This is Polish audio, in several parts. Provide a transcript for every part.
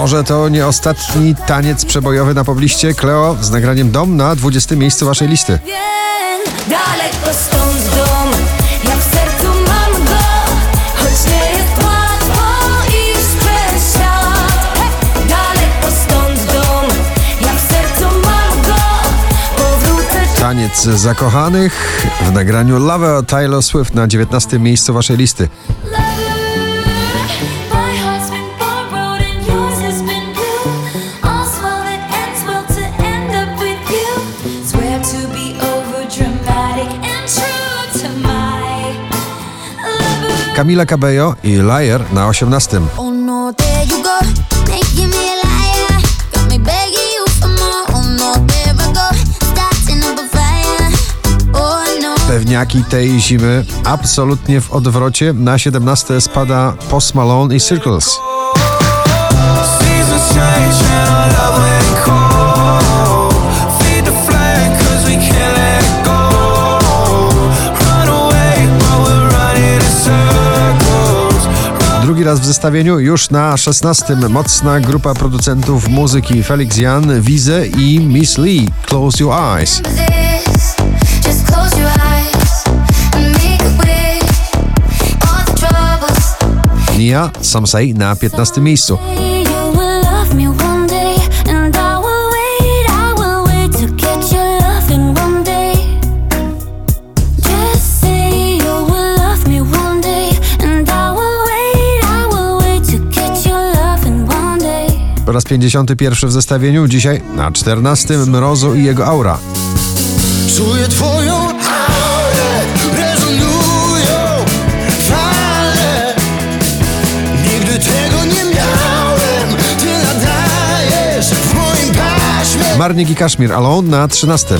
Może to nie ostatni taniec przebojowy na pobliście Cleo z nagraniem Dom na 20 miejscu waszej listy. Wiem, daleko stąd dom, ja w sercu mam go, choć nie jest łatwo iść przez świat. Hej! Daleko stąd dom, ja w sercu mam go, powrócę Taniec zakochanych w nagraniu Lover Taylor Swift na 19 miejscu waszej listy. Starting up a fire. Oh no. Pewniaki tej zimy absolutnie w odwrocie. Na 17 spada Post Malone i Circles. Circles. Drugi raz w zestawieniu, już na 16 mocna grupa producentów muzyki Felix Jan, Wize i Miss Lee. Close Your Eyes. Nia, Some Say na 15 miejscu. Raz 51 w zestawieniu, dzisiaj na 14 Mrozu i jego aura. Czuję twoją aurę, rezonują fale. Nigdy tego nie miałem, ty nadajesz w moim paśmie. Marnik i Kaszmir Alone na 13.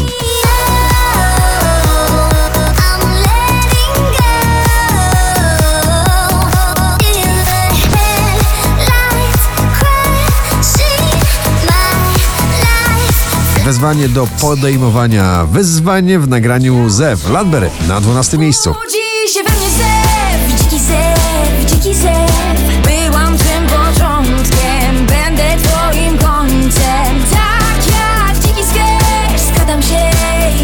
Wezwanie do podejmowania. Wyzwanie w nagraniu Zew Landberry na 12 miejscu. Budzi się we mnie zew, dziki zew, dziki zew. Byłam tym początkiem, będę twoim końcem. Tak jak dziki skradam się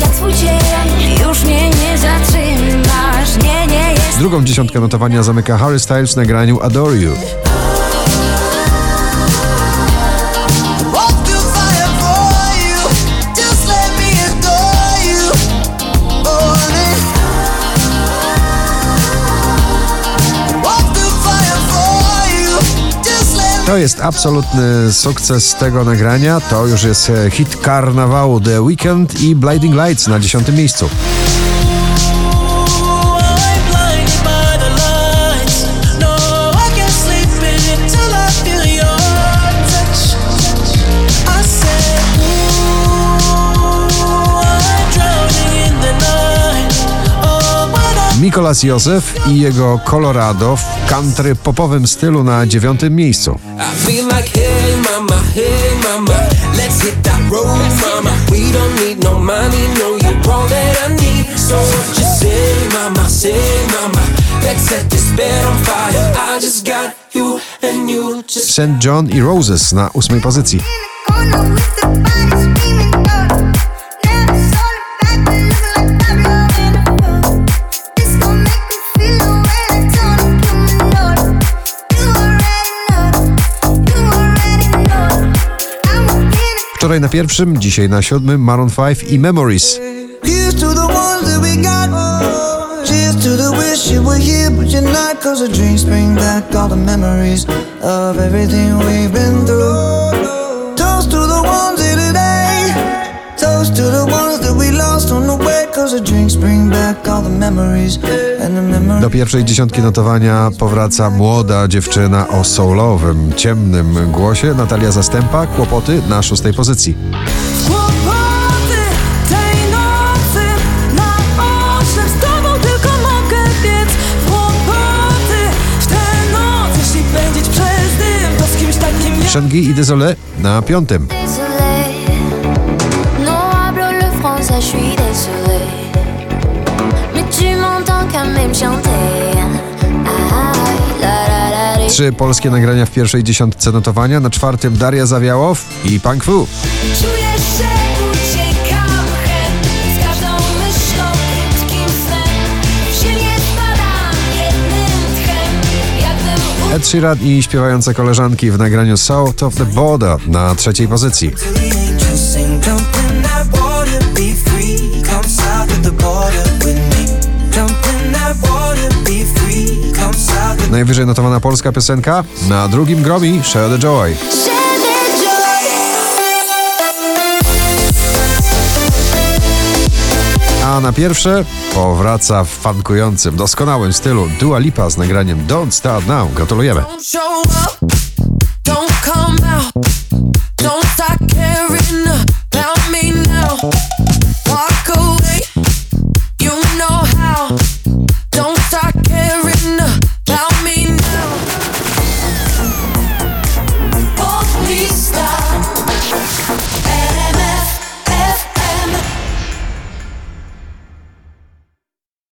jak swój cień. Już mnie nie zatrzymasz, nie, nie jest. Drugą dziesiątkę notowania zamyka Harry Styles w nagraniu Adore You. To jest absolutny sukces tego nagrania. To już jest e, hit karnawału The Weekend i Blinding Lights na 10 miejscu. Mikolas Józef i jego Colorado w country popowym stylu na dziewiątym miejscu. I feel like, hey mama, hey mama, Wczoraj na pierwszym, dzisiaj na siódmym Maroon 5 i Memories. Cause the drinks bring back all the memories. Do pierwszej dziesiątki notowania powraca młoda dziewczyna o soulowym, ciemnym głosie. Natalia Zastępa, Kłopoty na szóstej pozycji. Kłopoty tej nocy na oślep z tobą tylko mogę biec. Kłopoty w tę noc, jeśli pędzić przez dym, to z kimś takim jak Shengi i Désolé na piątym. Désolé, non hablo le français, je suis désolé. Trzy polskie nagrania w pierwszej dziesiątce notowania. Na czwartym Daria Zawiałow i Punk Fu. Ed Sheeran i śpiewające koleżanki w nagraniu South of the Border na trzeciej pozycji. Najwyżej notowana polska piosenka. Na drugim gromi Share the Joy. A na pierwsze powraca w fankującym, doskonałym stylu Dua Lipa z nagraniem Don't Start Now. Gratulujemy.